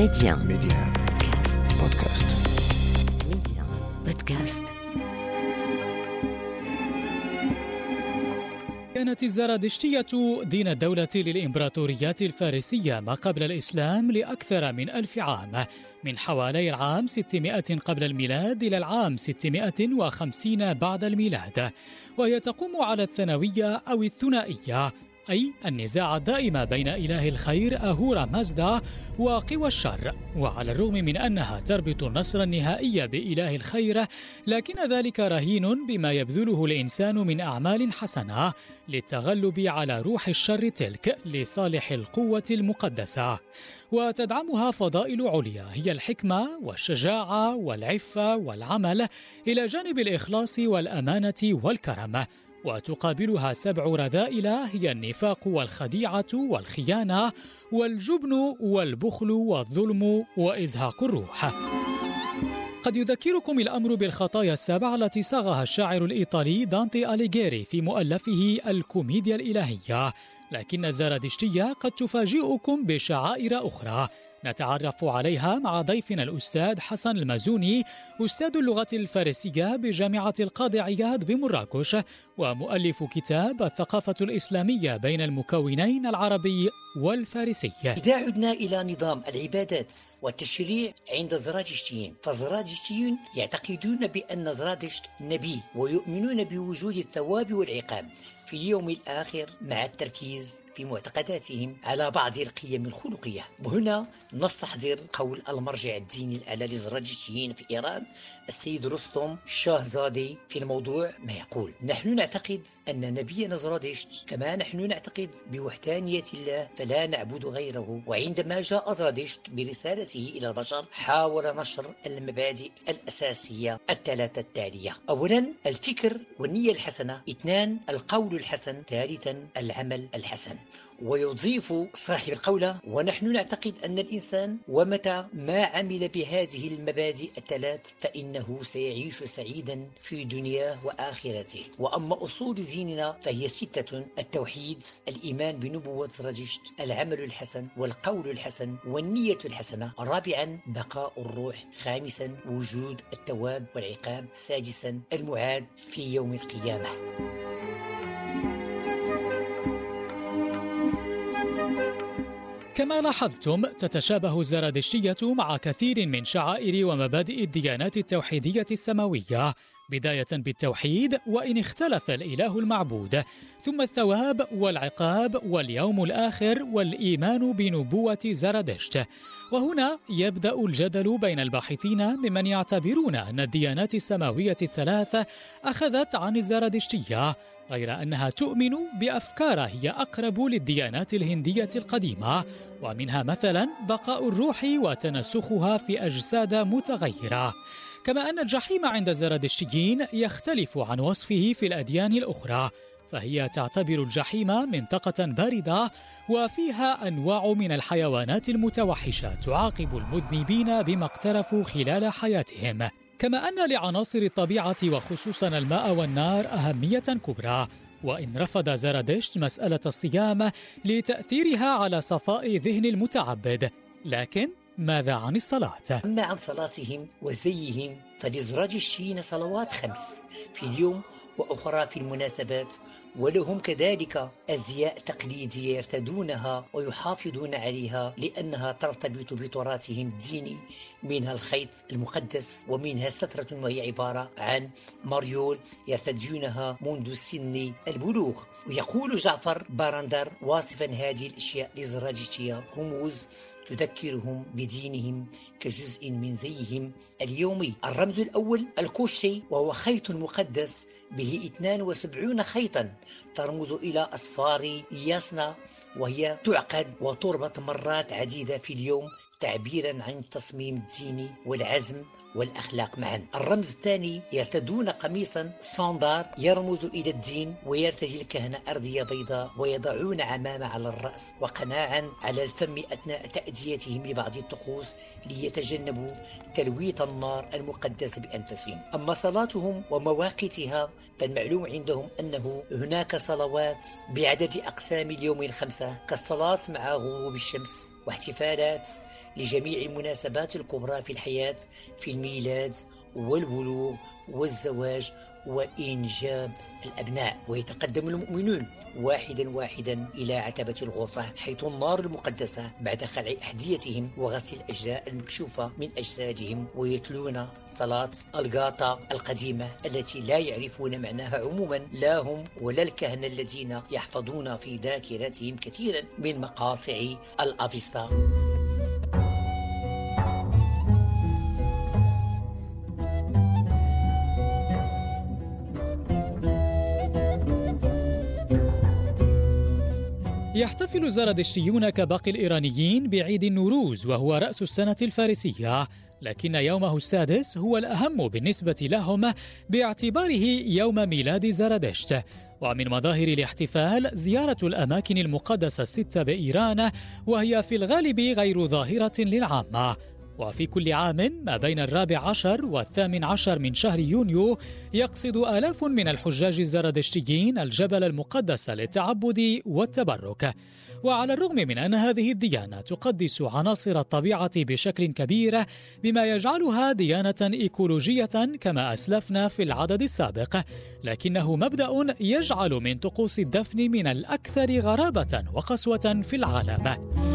Média. Média. Podcast. Média. Podcast. كانت الزرادشتية دين الدولة للإمبراطوريات الفارسية ما قبل الإسلام لأكثر من ألف عام من حوالي العام 600 قبل الميلاد إلى العام 650 بعد الميلاد وهي تقوم على الثانوية أو الثنائية أي النزاع الدائم بين إله الخير أهورا مازدا وقوى الشر. وعلى الرغم من أنها تربط النصر النهائي بإله الخير لكن ذلك رهين بما يبذله الإنسان من أعمال حسنة للتغلب على روح الشر تلك لصالح القوة المقدسة. وتدعمها فضائل عليا هي الحكمة والشجاعة والعفة والعمل إلى جانب الإخلاص والأمانة والكرم. وتقابلها سبع رذائل هي النفاق والخديعة والخيانة والجبن والبخل والظلم وإزهاق الروح. قد يذكركم الأمر بالخطايا السبع التي صاغها الشاعر الإيطالي دانتي أليغيري في مؤلفه الكوميديا الإلهية لكن الزرادشتية قد تفاجئكم بشعائر أخرى نتعرف عليها مع ضيفنا الأستاذ حسن المازوني أستاذ اللغة الفارسية بجامعة القاضي عياد بمراكش ومؤلف كتاب الثقافة الإسلامية بين المكونين العربي والفارسي إذا عدنا إلى نظام العبادات والتشريع عند الزرادشتيين فالزرادشتيون يعتقدون بأن زرادشت نبي ويؤمنون بوجود الثواب والعقاب في اليوم الآخر مع التركيز في معتقداتهم على بعض القيم الخلقية. وهنا نستحضر قول المرجع الديني الأعلى للزرادشتيين في إيران السيد رستم شاهزادي في الموضوع ما يقول. نحن نعتقد أن نبينا زرادشت كما نحن نعتقد بوحدانية الله فلا نعبد غيره. وعندما جاء زرادشت برسالته إلى البشر حاول نشر المبادئ الأساسية الثلاثة التالية. أولا الفكر والنية الحسنة. اثنان القول الحسن. ثالثا العمل الحسن. ويضيف صاحب القولة ونحن نعتقد أن الإنسان ومتى ما عمل بهذه المبادئ الثلاث فإنه سيعيش سعيدا في دنياه وآخرته. وأما أصول ديننا فهي ستة التوحيد الإيمان بنبوة زرادشت العمل الحسن والقول الحسن والنية الحسنة. رابعا بقاء الروح. خامسا وجود التواب والعقاب. سادسا المعاد في يوم القيامة. كما لاحظتم تتشابه الزرادشتية مع كثير من شعائر ومبادئ الديانات التوحيدية السماوية. بداية بالتوحيد وإن اختلف الإله المعبود. ثم الثواب والعقاب واليوم الآخر والإيمان بنبوة زرادشت. وهنا يبدأ الجدل بين الباحثين ممن يعتبرون أن الديانات السماوية الثلاث أخذت عن الزرادشتية غير أنها تؤمن بأفكار هي أقرب للديانات الهندية القديمة. ومنها مثلا بقاء الروح وتنسخها في أجساد متغيرة. كما أن الجحيم عند الزرادشتيين يختلف عن وصفه في الأديان الأخرى فهي تعتبر الجحيم منطقة باردة وفيها أنواع من الحيوانات المتوحشة تعاقب المذنبين بما اقترفوا خلال حياتهم. كما أن لعناصر الطبيعة وخصوصا الماء والنار أهمية كبرى وإن رفض زرادشت مسألة الصيام لتأثيرها على صفاء ذهن المتعبد. لكن ماذا عن الصلاة؟ أما عن صلاتهم وزيهم فلزرادشتيين صلوات خمس في اليوم وأخرى في المناسبات ولهم كذلك أزياء تقليدية يرتدونها ويحافظون عليها لأنها ترتبط بتراثهم الديني منها الخيط المقدس ومنها سترة وهي عبارة عن مريول يرتدونها منذ سن البلوغ. ويقول جفري بارندر واصفا هذه الأشياء للزرادشتية رموز تذكرهم بدينهم كجزء من زيهم اليومي. الرمز الأول الكوشتي وهو خيط مقدس به 72 خيطا. ترمز إلى أسفار ياسنا وهي تعقد وتربط مرات عديدة في اليوم. تعبيرا عن التصميم الديني والعزم والأخلاق معا. الرمز الثاني يرتدون قميصا صندار يرمز إلى الدين ويرتدي الكهنة أردية بيضاء ويضعون عمامة على الرأس وقناعا على الفم أثناء تأديتهم لبعض الطقوس ليتجنبوا تلويث النار المقدسة بأنفسهم. أما صلاتهم ومواقيتها فالمعلوم عندهم أنه هناك صلوات بعدد أقسام اليوم الخمسة كالصلاة مع غروب الشمس واحتفالات لجميع المناسبات الكبرى في الحياة في الميلاد والبلوغ والزواج وإنجاب الأبناء. ويتقدم المؤمنون واحدا واحدا إلى عتبة الغرفة حيث النار المقدسة بعد خلع أحذيتهم وغسل الأجزاء المكشوفة من أجسادهم. ويتلون صلاة الغاطة القديمة التي لا يعرفون معناها عموما لا هم ولا الكهنة الذين يحفظون في ذاكرتهم كثيرا من مقاطع الأفيستا يحتفل الزردشتيون كباقي الإيرانيين بعيد النوروز وهو رأس السنة الفارسية لكن يومه السادس هو الأهم بالنسبة لهم باعتباره يوم ميلاد زردشت ومن مظاهر الاحتفال زيارة الأماكن المقدسة الستة بإيران وهي في الغالب غير ظاهرة للعامة. وفي كل عام ما بين الرابع عشر والثامن عشر من شهر يونيو يقصد آلاف من الحجاج الزردشتيين الجبل المقدس للتعبد والتبرك. وعلى الرغم من أن هذه الديانة تقدس عناصر الطبيعة بشكل كبير بما يجعلها ديانة إيكولوجية كما أسلفنا في العدد السابق لكنه مبدأ يجعل من طقوس الدفن من الأكثر غرابة وقسوة في العالم.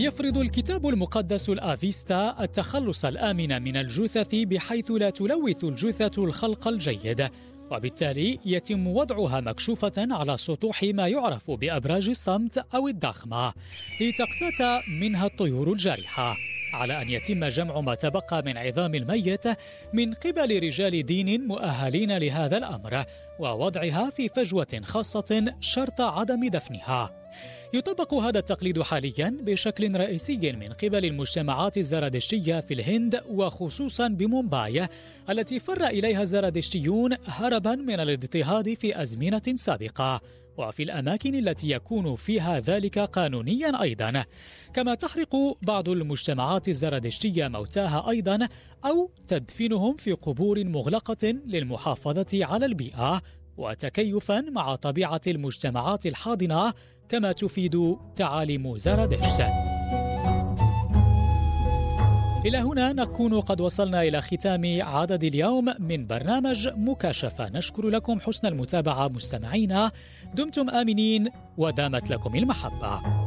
يفرض الكتاب المقدس الآفيستا التخلص الآمن من الجثث بحيث لا تلوث الجثة الخلق الجيد. وبالتالي يتم وضعها مكشوفة على سطوح ما يعرف بأبراج الصمت أو الضخمة. لتقتات منها الطيور الجارحة. على أن يتم جمع ما تبقى من عظام الميت من قبل رجال دين مؤهلين لهذا الأمر ووضعها في فجوة خاصة شرط عدم دفنها. يطبق هذا التقليد حاليا بشكل رئيسي من قبل المجتمعات الزرادشتية في الهند وخصوصا بمومباي التي فر إليها الزرادشتيون هربا من الاضطهاد في أزمنة سابقة. وفي الأماكن التي يكون فيها ذلك قانونيا أيضا كما تحرق بعض المجتمعات الزردشتية موتاها أيضا أو تدفنهم في قبور مغلقة للمحافظة على البيئة وتكيفا مع طبيعة المجتمعات الحاضنة كما تفيد تعاليم زرادشت إلى هنا نكون قد وصلنا إلى ختام عدد اليوم من برنامج مكاشفة. نشكر لكم حسن المتابعة مستمعينا. دمتم آمنين ودامت لكم المحبة.